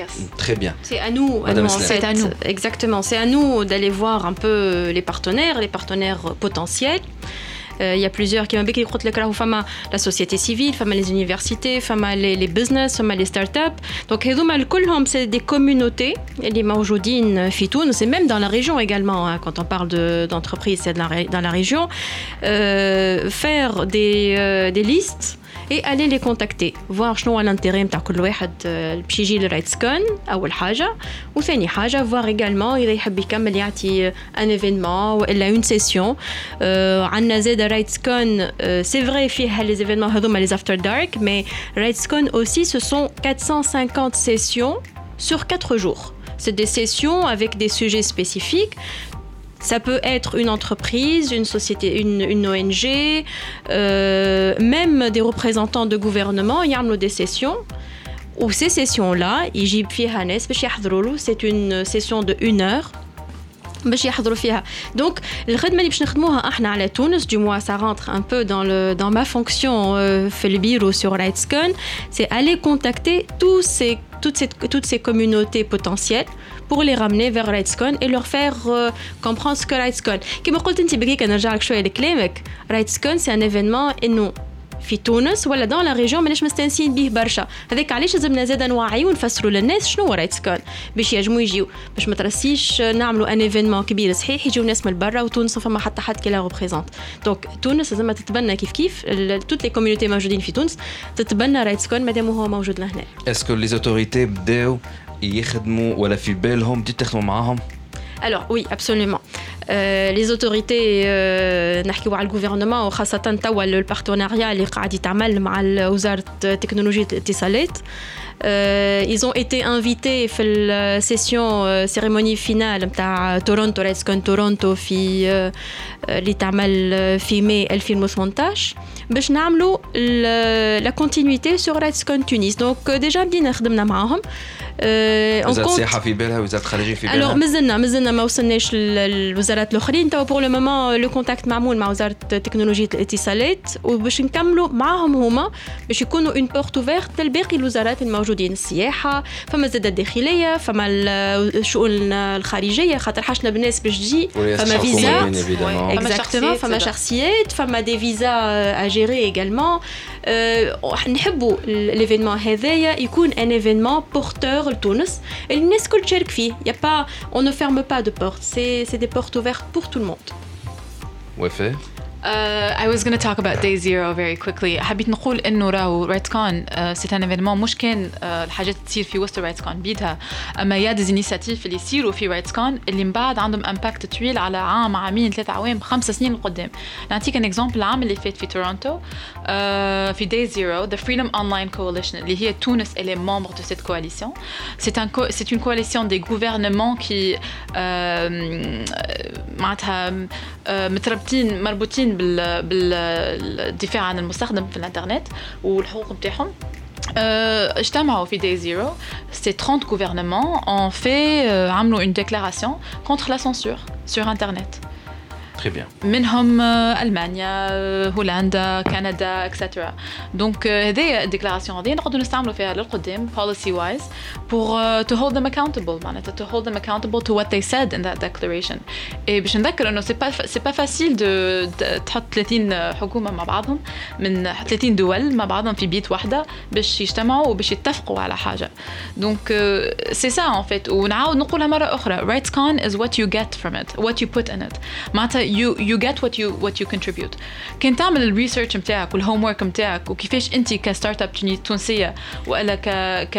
Yes. Très bien. C'est à nous, à nous. Exactement. C'est à nous d'aller voir un peu les partenaires, les partenaires potentiels. Euh, il y a plusieurs qui m'ont dit la société civile, les universités, les, les business, les startups. Donc, c'est des communautés, les Maoujoudines, Fitoun, c'est même dans la région également, hein, quand on parle d'entreprise, c'est dans la région. Euh, faire des, euh, des listes et aller les contacter voir شنو l'intérêt نتاع كل واحد باش يجي لرايتسكون اول حاجه وثاني حاجه voir également اذا يحب يكمل يعطي ان ايفينمون والا اون سيسيون عندنا زاد رايتسكون سي فري فيها لي ايفينمون هذوما لي افتر دارك مي رايتسكون aussi ce sont 450 sessions sur 4 jours c'est des sessions avec des sujets spécifiques ça peut être une entreprise, une société, une, ONG, euh, même des représentants de gouvernement, il y a des sessions. Ou ces sessions-là, c'est une session de une heure. باش يحضروا فيها دونك الخدمه اللي باش نخدموها احنا على تونس دو موا سا رونتر ان بو dans le dans ma fonction في البيرو sur RightsCon c'est aller contacter tous ces toutes ces, toutes ces communautés potentielles pour les ramener vers RightsCon et leur faire euh, comprendre ce que RightsCon. كما قلت انت بقيك نرجع لك شويه لكلامك RightsCon c'est un événement انه في تونس ولا دون لا ريجيون ماناش مستانسين به برشا. هذاك علاش لازمنا زاد نوعي ونفسروا للناس شنو هو رايت سكون باش يجموا يجيو. باش ما ترسيش نعملوا ان ايفينمون كبير صحيح يجيو ناس من برا وتونس فما حتى حد كي لا ريبريزونت دونك تونس لازم تتبنى كيف كيف. توت لي كوميونيتي موجودين في تونس تتبنى رايت سكون مادام هو موجود لهنا. اسكو لي زوتوريتي بداو يخدموا ولا في بالهم تخدموا معاهم؟ Alors oui, absolument. Euh, les autorités نحكيو على الجوفرنمون وخاصة توا البارتناريا اللي قاعد يتعمل مع وزارة تكنولوجيا الاتصالات ils ont été invités في السيسيون cérémonie finale نتاع تورونتو ريدز كون تورونتو في اللي تعمل في ماي 2018 باش نعملوا لا كونتينيتي سور ريدز كون تونس دونك ديجا بدينا خدمنا معاهم وزاره السياحه في بالها وزاره الخارجيه في بالها الوغ مازلنا مازلنا ما وصلناش للوزارات الاخرين تو بور لو مومون لو كونتاكت معمول مع وزاره تكنولوجيا الاتصالات وباش نكملوا معاهم هما باش يكونوا اون بورت اوفيرت لباقي الوزارات الموجودين السياحه فما زاد الداخليه فما الشؤون الخارجيه خاطر حشنا بالناس باش تجي فما فيزا اكزاكتومون فما شخصيات فما دي فيزا اجيري ايغالمون نحبوا ليفينمون هذايا يكون ان ايفينمون بورتور لتونس الناس كل تشارك فيه يا با on ne ferme pas de portes c'est c'est des portes ouvertes pour tout le monde وفاء Uh, I was going to talk about day zero very quickly حبيت نقول انه راهو رايت كون سي ان ايفينمون مش كان uh, الحاجات تصير في وسط رايت كون بيدها اما يا دي انيسياتيف اللي يصيروا في رايت كون اللي من بعد عندهم امباكت طويل على عام عامين ثلاث عوام خمس سنين لقدام نعطيك ان اكزومبل العام اللي فات في تورونتو uh, في day zero the freedom online coalition اللي هي تونس elle est membre de cette coalition c'est un c'est une coalition des gouvernements qui uh, معناتها uh, متربطين مربوطين بال بالدفاع عن المستخدم في الانترنت والحقوق بتاعهم اجتمعوا في دي زيرو سي 30 gouvernements ont fait عملوا une déclaration contre la censure sur internet Très bien. منهم ألمانيا هولندا كندا اكسترا دونك هذه الديكلاراسيون هذه نقدروا نستعملوا فيها للقدام wise pour uh, to hold them accountable معناتها to hold them accountable to what they said in that declaration. Et باش نذكر إنه سي با سي با فاسيل دو تحط 30 حكومة مع بعضهم من 30 دول مع بعضهم في بيت واحدة باش يجتمعوا وباش يتفقوا على حاجة. دونك سي سا ان فيت ونعاود نقولها مرة أخرى. رايتس كون is what you get from it what you put in it. معناتها you you get what you what you contribute. كان تعمل الريسيرش نتاعك والهوم ورك نتاعك وكيفاش أنت كستارت اب تونسية وألا ك ك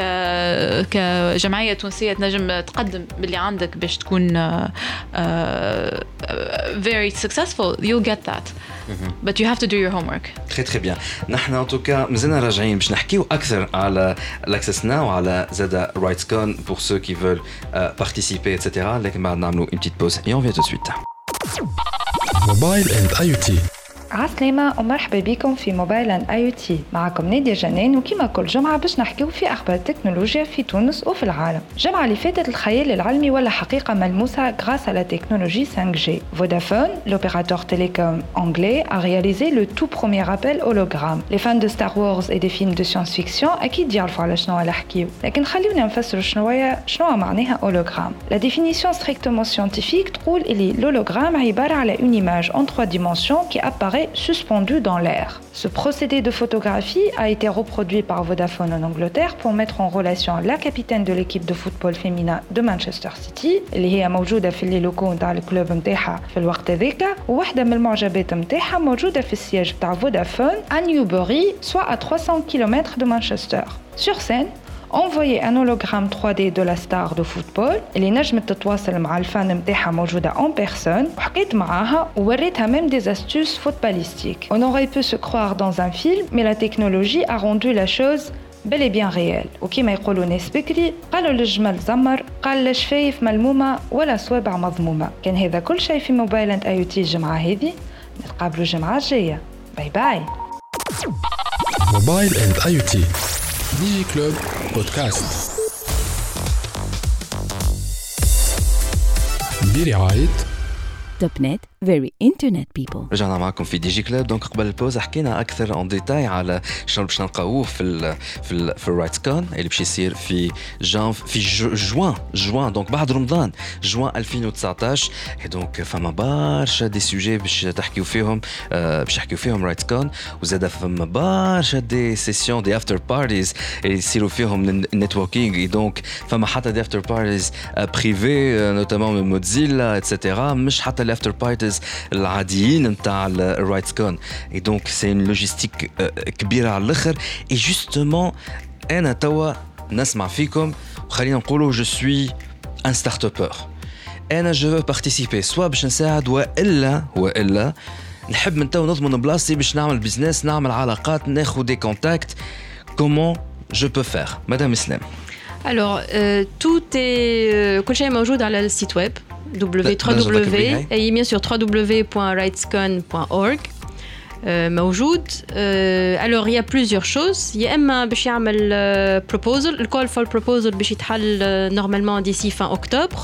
كجمعية تونسية تنجم تقدم باللي عندك باش تكون uh, very successful. You'll get that. but you have to do your homework. تري تري بيان نحن ان توكا مازلنا راجعين باش نحكيو أكثر على الاكسس ناو وعلى زادا رايتس كون بور سو كي فول بارتيسيبي اتسيتيرا لكن بعد نعملوا اون بتيت بوز اي اون فيان تو سويت موبايل اند اي تي عسلامة ومرحبا بكم في موبايل اند اي تي معكم نادية جنان وكما كل جمعة باش نحكيو في اخبار التكنولوجيا في تونس وفي العالم الجمعة اللي فاتت الخيال العلمي ولا حقيقة ملموسة grâce à la technologie 5G Vodafone, l'opérateur télécom anglais, a réalisé le tout premier appel hologramme. Les fans de Star Wars et des films de science-fiction أكيد يعرفوا على شنو نحكيو لكن خليونا نفسروا شنو شنو معناها hologramme. La définition strictement scientifique تقول اللي l'hologramme عبارة على une image en trois dimensions qui apparaît suspendu dans l'air. Ce procédé de photographie a été reproduit par Vodafone en Angleterre pour mettre en relation la capitaine de l'équipe de football féminin de Manchester City اللي هي موجودة في اللي لوكو نتاع الكلوب نتاعها في الوقت هذاك وواحدة من المعجبات نتاعها موجودة في السياج نتاع فودافون à Newbury soit à 300 km de Manchester. Sur scène, envoyer un hologramme 3D de la star de football اللي نجمت تتواصل مع الفان نتاعها موجودة en personne وحكيت معاها ووريتها même des astuces footballistiques. On aurait pu se croire dans un film mais la technologie a rendu la chose bel et bien réel وكما يقولوا ناس بكري قالوا للجمل زمر قال الشفايف ملمومة ولا صوابع مضمومة كان هذا كل شيء في موبايل انت اي تي الجمعة هذه نتقابلوا الجمعة الجاية باي باي موبايل اند اي تي ديجي كلوب بودكاست برعاية توب نت very internet people رجعنا معكم في دي جي كلاب دونك قبل البوز حكينا اكثر اون ديتاي على شنو باش نلقاوه في ال في ال في الرايتس كون اللي باش يصير في جان في جو- جوان جوان دونك بعد رمضان جوان 2019 اي دونك فما برشا دي سوجي باش تحكيو فيهم آه، باش يحكيو فيهم رايتس كون وزاد فما برشا دي سيسيون دي افتر بارتيز اللي يصيروا فيهم النتوركينغ اي دونك فما حتى دي افتر بارتيز بريفي نوتامون من موتزيلا اتسيتيرا مش حتى الافتر بارتيز العاديين نتاع الرايتس كون اي دونك سي اون لوجيستيك كبيره على الاخر اي جوستومون انا توا نسمع فيكم وخلينا نقولوا جو سوي ان ستارت ابر انا جو بارتيسيبي سوا باش نساعد والا والا نحب من توا نضمن بلاصتي باش نعمل بزنس نعمل علاقات ناخذ دي كونتاكت كومون جو بو فير مدام اسلام Alors, euh, tout est euh, كل شيء موجود على السيت ويب www, bien sur www.rightscon.org موجود آه، alors il y a plusieurs choses يا اما باش يعمل آه، proposal الكول فور proposal باش يتحل آه، normalement d'ici fin octobre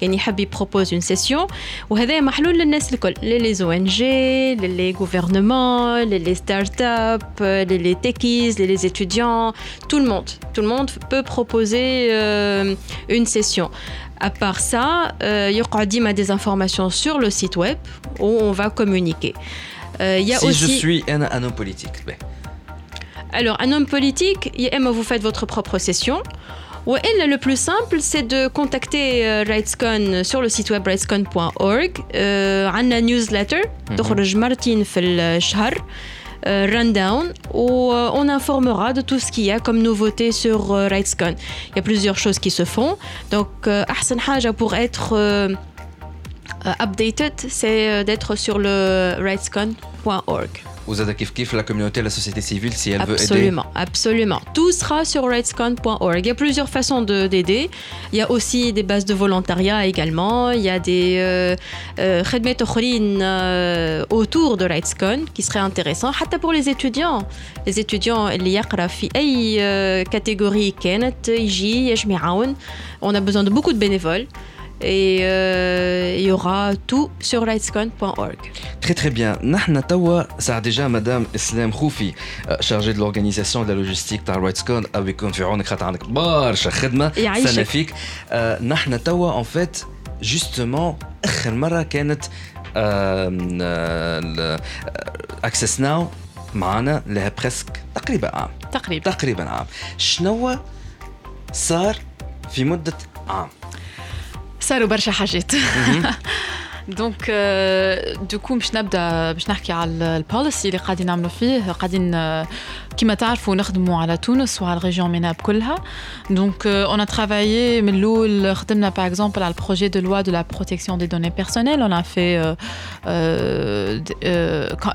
يعني يحب يبروبوز اون سيسيون وهذا محلول للناس الكل للي او ان جي للي gouvernement للي ستارت اب للي تيكيز للي étudiants tout le monde tout le monde peut proposer euh, une session à part ça, euh, il y aura ديما des informations sur le site web où on va communiquer. Euh, Il y a si aussi. je suis un, un homme politique ben, Alors, un homme politique, يا إما vous faites votre propre session. Ou elle, le plus simple, c'est de contacter euh, RightsCon sur le site web rightscon.org. Euh, عندنا newsletter تخرج مرتين في الشهر. euh, rundown où euh, on informera de tout ce qu'il y a comme nouveauté sur euh, RightsCon. Il y a plusieurs choses qui se font. Donc, euh, أحسن حاجة pour être euh, euh, euh, updated, c'est euh, d'être sur le rightscon.org. Vous êtes kif kif la communauté, la société civile, si elle veut aider. Absolument, absolument. Tout sera sur rightscon.org. Il y a plusieurs façons d'aider. Il y a aussi des bases de volontariat également. Il y a des euh, khedmet euh, autour de rightscon qui seraient intéressants. Hatta pour les étudiants. Les étudiants, les fi ay catégorie Kenneth, IG, On a besoin de beaucoup de bénévoles et euh, il y aura tout sur rightscon.org. Très très bien. نحن توا ساعة déjà madame Islam Khoufi chargée de l'organisation et de la logistique تاع RightsCon avec يكون في عونك خاطر عندك برشا خدمة سنة فيك. نحن توا en fait justement اخر مرة كانت اكسس ناو معنا لها بريسك تقريبا عام تقريبا تقريبا عام شنو صار في مده عام صاروا برشا حاجات دونك دوكو باش نبدا باش نحكي على البوليسي اللي قاعدين نعملوا فيه قاعدين كما تعرفوا نخدموا على تونس وعلى الريجيون ميناب كلها دونك اون ا travaillé من الاول خدمنا باغ اكزومبل على البروجي دو لوا دو لا بروتيكسيون دي دوني بيرسونيل اون ا في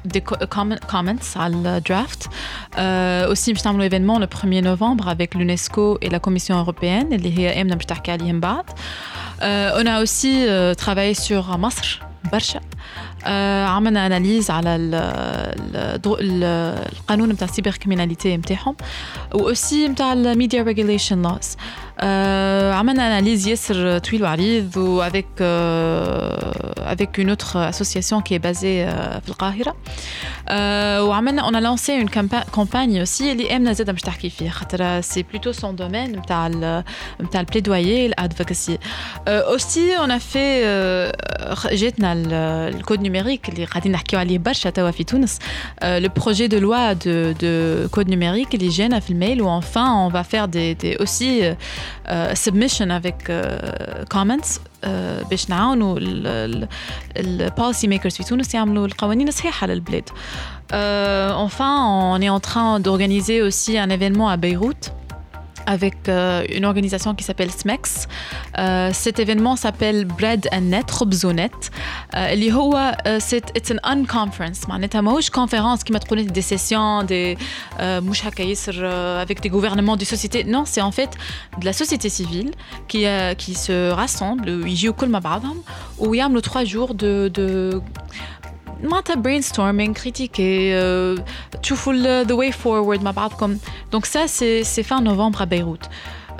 دي كومنتس على الدرافت اوسي باش نعملوا ايفينمون لو 1 نوفمبر avec l'UNESCO et la Commission européenne اللي هي امنا باش تحكي عليهم بعد اون ا اوسي travaillé sur مصر برشا آه عملنا اناليز على ال ال القانون نتاع السيبر كريميناليتي نتاعهم وأوسي نتاع الميديا ريجوليشن لوز Euh, عملنا اناليز ياسر طويل وعريض و avec euh, avec une autre association qui est basée euh, في القاهرة euh, وعملنا on a lancé une campagne aussi اللي امنا زاد باش تحكي فيه خاطر سي بلوتو سون دومين نتاع نتاع البليدويي الادفوكاسي اوسي اون في جاتنا الكود نيميريك اللي قاعدين نحكيو عليه برشا توا في تونس لو بروجي دو لوا دو دو كود نيميريك اللي جانا في الميل وانفان اون va faire des, des aussi سبمشن افيك كومنتس باش نعاونوا البوليسي ميكرز في تونس يعملوا القوانين الصحيحة للبلاد. enfin, on est en train d'organiser aussi un événement à Beyrouth avec euh, une organisation qui s'appelle SMEX. Euh, cet événement s'appelle Bread and Net, خبزونت اللي هو it's an unconference معناتها ماهوش conférence كما تقولي des sessions des uh, مش هكا ياسر uh, avec des gouvernements des sociétés non c'est en fait de la société civile qui uh, qui se rassemble يجيو كل مع بعضهم ويعملوا trois jours de, de معناتها brainstorming critiquer euh, تشوفوا the way forward مع بعضكم donc ça c'est c'est fin novembre à Beyrouth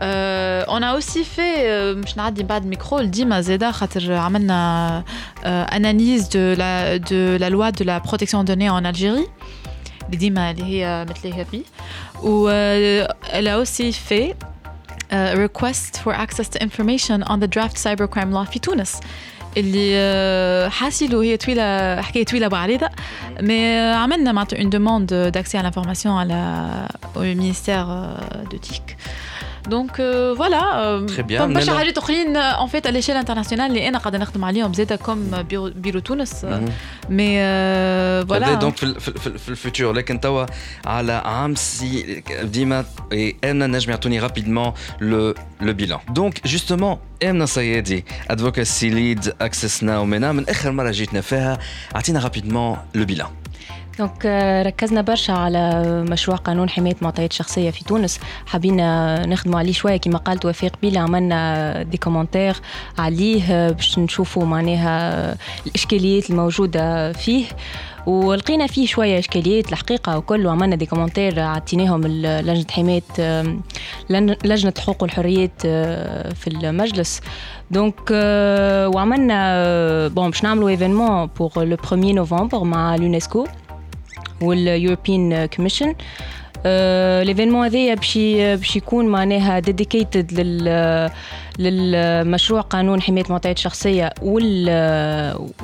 euh, on a aussi fait باش نعدي بعد الميكرو ديما زاده خاطر عملنا euh, analyse de la de la loi de la protection des données en Algérie اللي ديما اللي هي مثلها فيه و elle a aussi fait uh, request for access to information on the draft cybercrime law في تونس اللي حاسيلو هي طويله حكايه طويله وعريضه مي عملنا معناتها اون دوموند داكسي على لانفورماسيون على المينيستير دو تيك دونك فوالا برشا حاجات اخرين اون فيت على ليشيل انترناسيونال اللي انا قاعده نخدم عليهم زاده كوم بيرو, بيرو تونس مي فوالا دونك في, في, في الفوتور لكن توا على عام سي ديما انا نجم يعطوني رابيدمون لو لو بيلان دونك جوستومون امنا صيادي ادفوكاسي ليد اكسس ناو منا من اخر مره جيتنا فيها اعطينا رابيدمون لو بيلان دونك ركزنا برشا على مشروع قانون حماية معطيات شخصية في تونس. حابين نخدموا عليه شوية كما قالت وفاء قبيلة عملنا دي كومنتير عليه باش نشوفوا معناها الإشكاليات الموجودة فيه. ولقينا فيه شوية إشكاليات الحقيقة وكل وعملنا دي كومنتير عطيناهم لجنة حماية لجنة حقوق والحريات في المجلس. دونك وعملنا بون باش نعملوا ايفينمون بور لو 1 نوفمبر مع اليونسكو. واليوروبيان كوميشن ليفينمون هذايا باش باش يكون معناها ديديكيتد لل للمشروع قانون حماية معطيات شخصية وال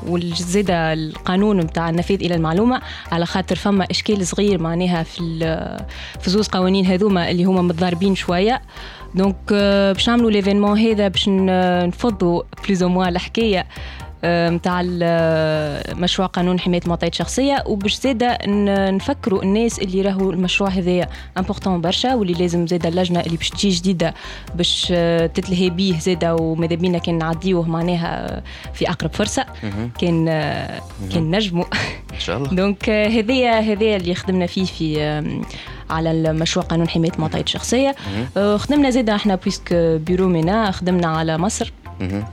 والزيادة القانون نتاع النفاذ إلى المعلومة على خاطر فما إشكال صغير معناها في في زوز قوانين هذوما اللي هما متضاربين شوية. دونك باش نعملوا ليفينمون هذا باش نفضوا بلوز أو الحكاية نتاع مشروع قانون حماية المعطيات الشخصيه وباش زاده نفكروا الناس اللي راهو المشروع هذايا امبورطون برشا واللي لازم زاده اللجنة اللي باش تجي جديدة باش تتلهي بيه زاده وماذا بينا كان نعديوه معناها في أقرب فرصة. كان كان نجموا إن شاء الله. دونك هذايا هذايا اللي خدمنا فيه في على المشروع قانون حماية المعطيات الشخصيه خدمنا زاده إحنا بويسك بيرو مينا خدمنا على مصر.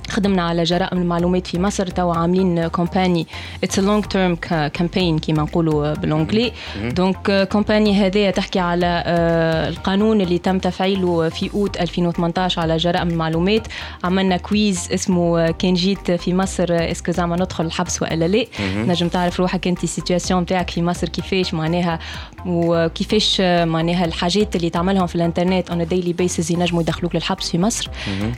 خدمنا على جرائم المعلومات في مصر توا عاملين كومباني اتس لونج تيرم كامبين كيما نقولوا بالانجلي. دونك كومباني هذه تحكي على آه، القانون اللي تم تفعيله في أوت 2018 على جرائم المعلومات عملنا كويز اسمه كان جيت في مصر اسكو زعما ندخل الحبس والا لا؟ نجم تعرف روحك أنت السيتواسيون نتاعك في مصر كيفاش؟ معناها وكيفاش معناها الحاجات اللي تعملهم في الإنترنت اون ديلي بيسز ينجموا يدخلوك للحبس في مصر.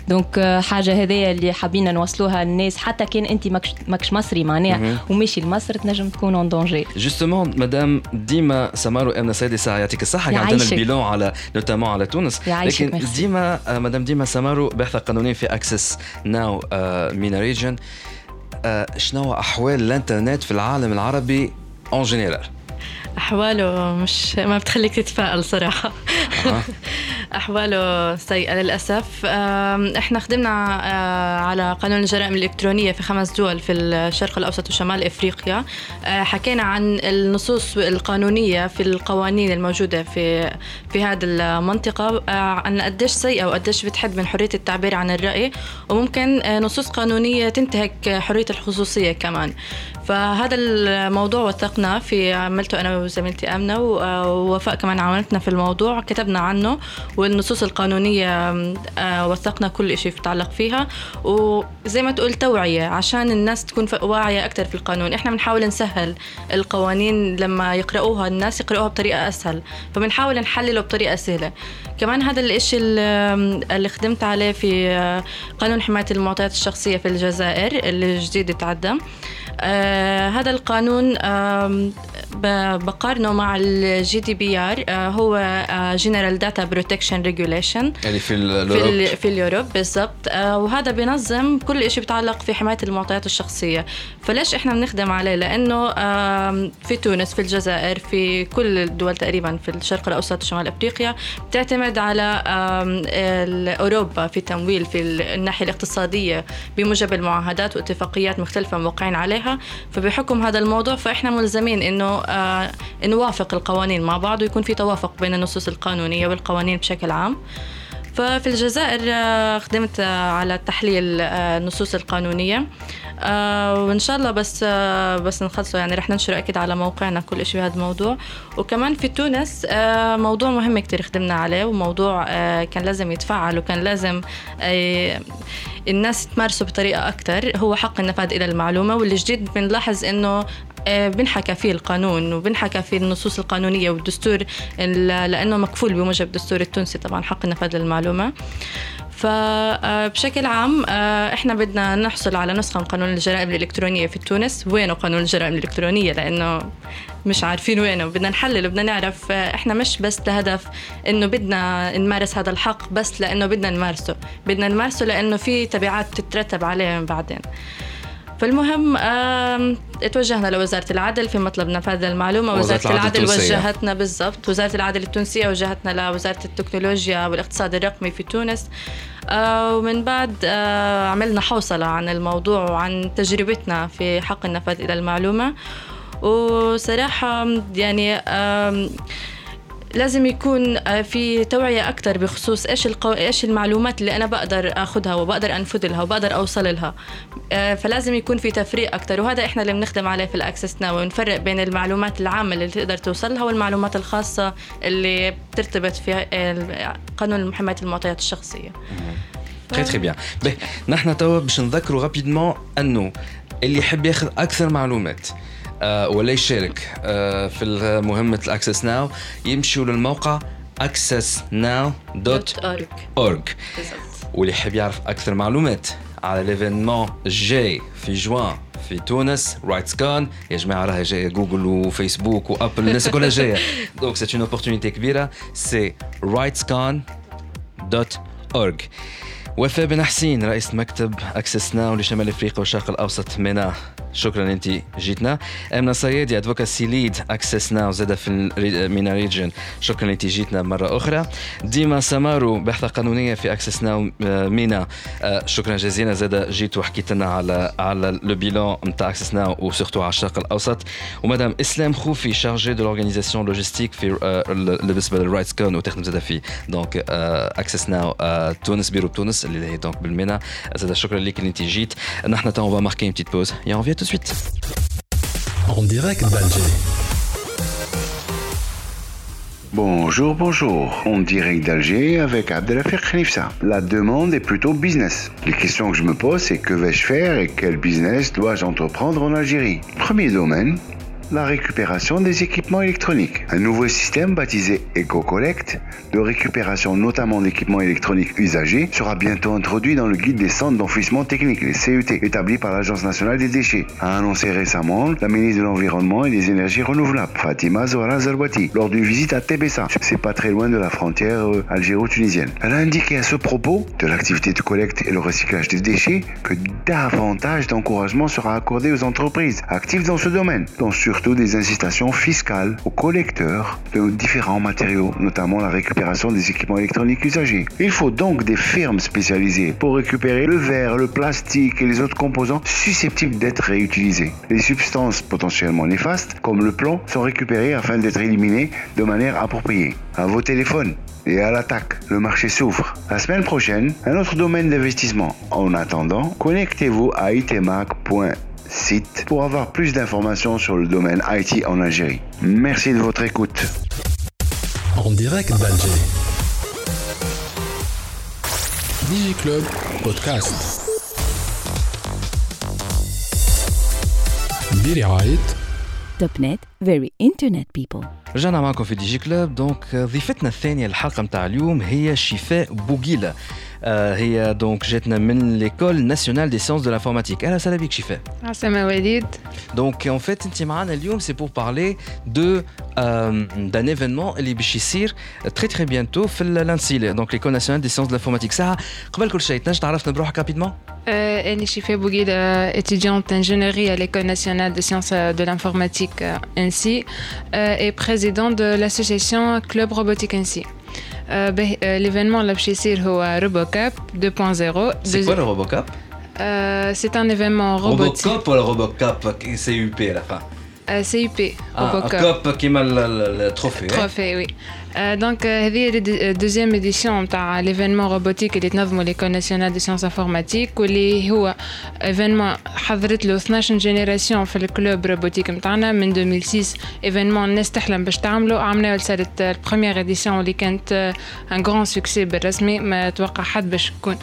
دونك حاجة هذه اللي حابين نوصلوها للناس حتى كان أنت ماكش مصري معناها وماشي لمصر تنجم تكون اون دونجي جوستومون مدام ديما سمارو امنا سيدي ساعه يعطيك الصحة عندنا البيلون على نوتامون على تونس. لكن ديما مدام ديما سمارو باحثة قانونية في اكسس ناو مينا ريجن شنو أحوال الإنترنت في العالم العربي اون جينيرال أحواله مش ما بتخليك تتفائل صراحة. أحواله سيئة للأسف. إحنا خدمنا آه، على قانون الجرائم الإلكترونية في خمس دول في الشرق الأوسط وشمال إفريقيا. آه، حكينا عن النصوص القانونية في القوانين الموجودة في في هذه المنطقة آه، عن قديش سيئة وقديش بتحد من حرية التعبير عن الرأي. وممكن نصوص قانونية تنتهك حرية الخصوصية كمان. فهذا الموضوع وثقنا في عملته أنا وزميلتي آمنة ووفاء كمان عملتنا في الموضوع. كتبنا عنه والنصوص القانونية آه، وثقنا كل شيء يتعلق فيها. وزي ما تقول توعية عشان الناس تكون واعية أكثر في القانون. إحنا بنحاول نسهل القوانين لما يقراوها الناس يقراوها بطريقة أسهل. فبنحاول نحلله بطريقة سهلة. كمان هذا الشيء اللي خدمت عليه في آه، قانون حماية المعطيات الشخصية في الجزائر اللي جديد تعدى آه هذا القانون آه بقارنه مع الجي دي بي آر هو جنرال داتا بروتكشن ريجوليشن يعني في اليوروب في, في اليوروب بالضبط. آه وهذا بينظم كل شيء بيتعلق في حماية المعطيات الشخصية. فليش إحنا بنخدم عليه؟ لأنه آه في تونس في الجزائر في كل الدول تقريبا في الشرق الأوسط وشمال أفريقيا بتعتمد على أوروبا في التمويل في الناحية الاقتصادية بموجب المعاهدات واتفاقيات مختلفة موقعين عليها. فبحكم هذا الموضوع فإحنا ملزمين إنه آه، نوافق القوانين مع بعض ويكون في توافق بين النصوص القانونية والقوانين بشكل عام. ففي الجزائر آه، خدمت آه، على تحليل النصوص القانونية. وإن شاء الله بس بس نخلصه يعني رح ننشر أكيد على موقعنا كل شيء بهذا الموضوع. وكمان في تونس موضوع مهم كتير خدمنا عليه وموضوع كان لازم يتفعل وكان لازم الناس تمارسه بطريقة أكثر هو حق النفاذ إلى المعلومة. واللي جديد بنلاحظ إنه آه، بنحكى فيه القانون وبنحكى فيه النصوص القانونية والدستور لأنه مكفول بموجب الدستور التونسي طبعا حق النفاذ للمعلومة فبشكل عام آه، إحنا بدنا نحصل على نسخة من قانون الجرائم الإلكترونية في تونس. وينه قانون الجرائم الإلكترونية؟ لأنه مش عارفين وينه. بدنا نحلل وبدنا نعرف آه، إحنا مش بس لهدف إنه بدنا نمارس هذا الحق بس لأنه بدنا نمارسه. بدنا نمارسه لأنه في تبعات تترتب عليه بعدين. فالمهم توجهنا لوزارة العدل في مطلب نفاذ المعلومة. وزارة, وزارة العدل, العدل وجهتنا بالضبط. وزارة العدل التونسية وجهتنا لوزارة التكنولوجيا والاقتصاد الرقمي في تونس. آه، ومن بعد آه، عملنا حوصلة عن الموضوع وعن تجربتنا في حق النفاذ إلى المعلومة. وصراحة يعني لازم يكون آه، في توعية أكثر بخصوص إيش القو... إيش المعلومات اللي أنا بقدر أخذها وبقدر أنفذ لها وبقدر أوصل لها. آه، فلازم يكون في تفريق أكثر وهذا إحنا اللي بنخدم عليه في الأكسس ناو ونفرق بين المعلومات العامة اللي تقدر توصل لها والمعلومات الخاصة اللي بترتبط في قانون حماية المعطيات الشخصية. تري تري بيان نحن توا باش نذكروا رابيدمون أنه اللي يحب ياخذ أكثر معلومات ولا يشارك. آه، في مهمة الأكسس ناو يمشوا للموقع accessnow.org واللي يحب يعرف أكثر معلومات على ليفينمون الجاي في جوان في تونس رايتس كون يا جماعة راهي جاية جوجل وفيسبوك وابل الناس كلها جاية. دونك سيت اون اوبورتونيتي كبيرة. سي رايتسكون دوت اورج وفاء بن حسين رئيس مكتب اكسس ناو لشمال إفريقيا والشرق الأوسط منا شكرا انت جيتنا. امنه صيادي ادفوكاسي ليد أكسس ناو زاد في مينا ريجن شكرا انت جيتنا مرة أخرى. ديما سمارو باحثه قانونية في أكسس ناو مينا. شكرا جزيلا. زاد جيت وحكيت لنا على على لو بيلون نتاع أكسس ناو وسورتو على الشرق الأوسط. ومدام إسلام خوفي شارجي دو لورغانيزاسيون لوجيستيك في بالنسبة للرايتس كون وتخدم زاد في دونك أكسس ناو تونس بيرو تونس اللي هي دونك بالمينا. زاد شكرا لك اللي انت جيت. نحن تو on va marquer une petite de suite. En direct d'Alger. Bonjour, bonjour. En direct d'Alger avec Abdelafir Khalifsa. La demande est plutôt business. Les questions que je me pose, c'est que vais-je faire et quel business dois-je entreprendre en Algérie? Premier domaine, la récupération des équipements électroniques. Un nouveau système baptisé EcoCollect de récupération notamment d'équipements électroniques usagés sera bientôt introduit dans le guide des centres d'enfouissement technique, les CET, établi par l'Agence nationale des déchets, a annoncé récemment la ministre de l'Environnement et des Énergies renouvelables, Fatima Zohra Zerbati, lors d'une visite à Tébessa. C'est pas très loin de la frontière euh, algéro-tunisienne. Elle a indiqué à ce propos de l'activité de collecte et le recyclage des déchets que davantage d'encouragement sera accordé aux entreprises actives dans ce domaine, dont sur surtout des incitations fiscales aux collecteurs de différents matériaux, notamment la récupération des équipements électroniques usagés. Il faut donc des firmes spécialisées pour récupérer le verre, le plastique et les autres composants susceptibles d'être réutilisés. Les substances potentiellement néfastes, comme le plomb, sont récupérées afin d'être éliminées de manière appropriée. À vos téléphones et à l'attaque, le marché s'ouvre. La semaine prochaine, un autre domaine d'investissement. En attendant, connectez-vous à itemac.com site pour avoir plus d'informations sur le domaine IT en Algérie. Merci de votre écoute. En direct d'Alger. DigiClub Podcast. برعاية توب نت فيري انترنت بيبل رجعنا معكم في دي جي كلوب دونك ضيفتنا الثانيه الحلقه نتاع اليوم هي شفاء بوغيله آه، هي دونك جاتنا من ليكول ناسيونال دي سيونس دو لانفورماتيك اهلا وسهلا بك شفاء عسلامة وليد دونك ان فيت انت معنا اليوم سي بور بارلي دو دان ايفينمون اللي باش يصير تري تري بيانتو في لانسيل دونك ليكول ناسيونال دي سيونس دو لانفورماتيك ساعه قبل كل شيء تنجم تعرفنا بروحك رابيدمون Euh, Annie Chifé Bouguid, euh, étudiante d'ingénierie à l'École nationale de sciences euh, de l'informatique euh, ainsi, euh, et présidente de l'association Club Robotique ainsi. Euh, ben, euh, L'événement l'Abchissir est Robocop 2.0. C'est quoi le Robocop? Euh, C'est un événement robotique. Robocop ou le Robocop? C'est UP à la fin Euh, CUP, Ah, Robocop. un cop qui m'a le, le- le trophée. hein? Trophée, oui. Euh, donc, euh, هذه هي الدوزيام اديسيون تاع ليفينمون روبوتيك اللي تنظمه ليكول ناسيونال دي سيونس انفورماتيك واللي هو ايفينمون حضرت له 12 جينيراسيون في الكلوب روبوتيك نتاعنا من 2006 ايفينمون الناس تحلم باش تعمله عملناه صارت البروميير اديسيون اللي كانت ان غران سوكسي بالرسمي ما توقع حد باش يكون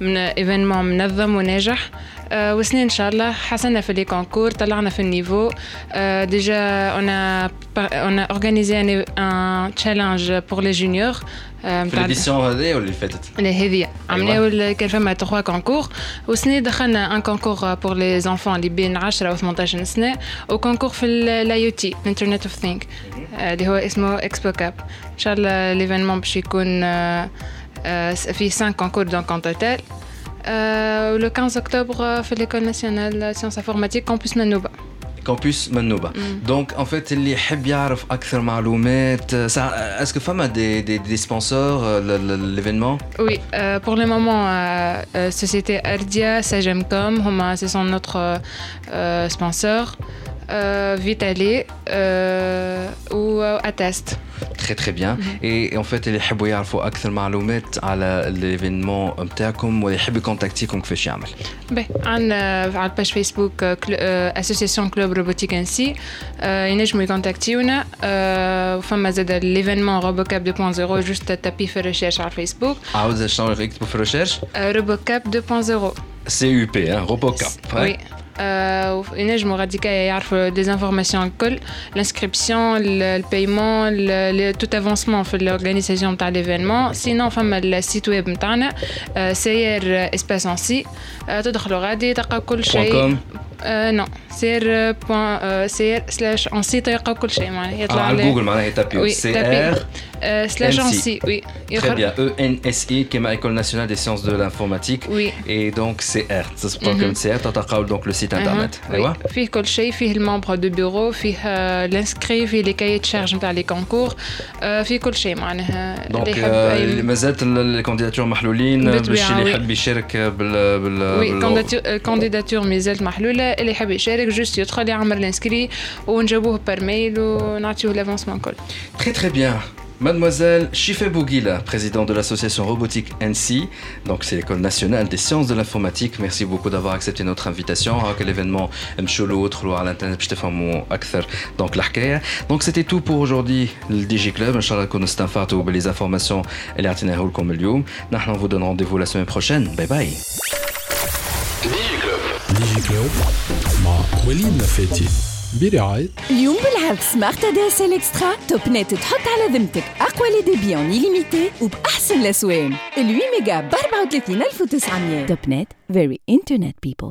من ايفينمون منظم وناجح آه، وسنين ان شاء الله حسنا في لي كونكور طلعنا في النيفو آه، ديجا on a on a organisé un, un challenge pour les juniors آه، في متاع الاديسيون هذه واللي فاتت اللي هذه عملناو ال- كان فما 3 كونكور وسنة دخلنا ان كونكور بور لي زونفون اللي بين 10 و 18 سنه وكونكور في الاي او تي انترنت اوف ثينك اللي هو اسمه اكسبو كاب ان شاء الله ليفينمون باش يكون آه، آه، فيه 5 كونكور دونك ان توتال le 15 octobre في l'école nationale sciences informatiques campus Manouba. campus Manouba. Mm. Donc en fait, les Hebbiarf Akhtar Maloumet, euh, euh, est-ce que femme a des, des, sponsors euh, l'événement? Oui, pour le moment, euh, Société Ardia, Sagemcom, ce sont notre sponsors Euh, Vitali euh, ou euh, Attest. تري تري بيان اي ان فيت اللي يحبوا يعرفوا اكثر معلومات على ليفينمون نتاعكم واللي يحب يكونتاكتيكم كيفاش يعمل Ben, عندنا على الباج فيسبوك اسوسيسيون كلوب روبوتيك انسي ينجموا يكونتاكتيونا آه، وفما زاد ليفينمون روبوكاب 2.0 جوست تابي في الريشيرش على الفيسبوك عاود شنو يكتبوا في الريشيرش روبوكاب 2.0 سي يو بي روبوكاب Oui. Euh, ينجموا غاديكا يعرفوا دي انفورماسيون الكل الانسكريبسيون البايمون توت افونسمون في الاورغانيزاسيون تاع ليفينمون سينون فما السيت ويب نتاعنا سير اسباس ان سي تدخلوا غادي تلقى كل شيء .com. آه نو سير بوان سير سلاش انسي تلقاو كل شيء معناها يطلع على جوجل معناها يتابيو سي ار سلاش انسي وي Très bien, ENSI qui est École nationale des sciences de l'informatique. Oui. Et donc CR, ça se prend comme CR, تلقاو donc le site internet. ايوا فيه كل شيء فيه الممبر دو بيرو فيه لانسكري فيه لي كايي شارج نتاع لي كونكور فيه كل شيء معناها دونك مازالت الكانديداتور محلولين باش اللي يحب يشارك بال بال وي كانديداتور مازالت محلوله اللي يحب يشارك جوست يدخل يعمل الانسكري ونجاوبوه بار ميل ونعطيوه لافونسمون كل تري تري بيان Mademoiselle Chifé Bouguila, présidente de l'association robotique NC, donc c'est l'école nationale des sciences de l'informatique. Merci beaucoup d'avoir accepté notre invitation. à l'événement Mcholo, à l'internet, donc l'Arkea. Donc c'était tout pour aujourd'hui, le DJ Club. Inch'Allah, qu'on ou les informations et les comme le Nous vous donne rendez-vous la semaine prochaine. Bye bye. DJ Club. Ma Walid Nafeti. برعاية اليوم بالعرض سمارت ادي اس ال اكسترا توب نت تحط على ذمتك أقوى لي ديبي اون ليميتي وبأحسن الاسوان ال 8 ميجا ب 34900 توب نت فيري انترنت بيبل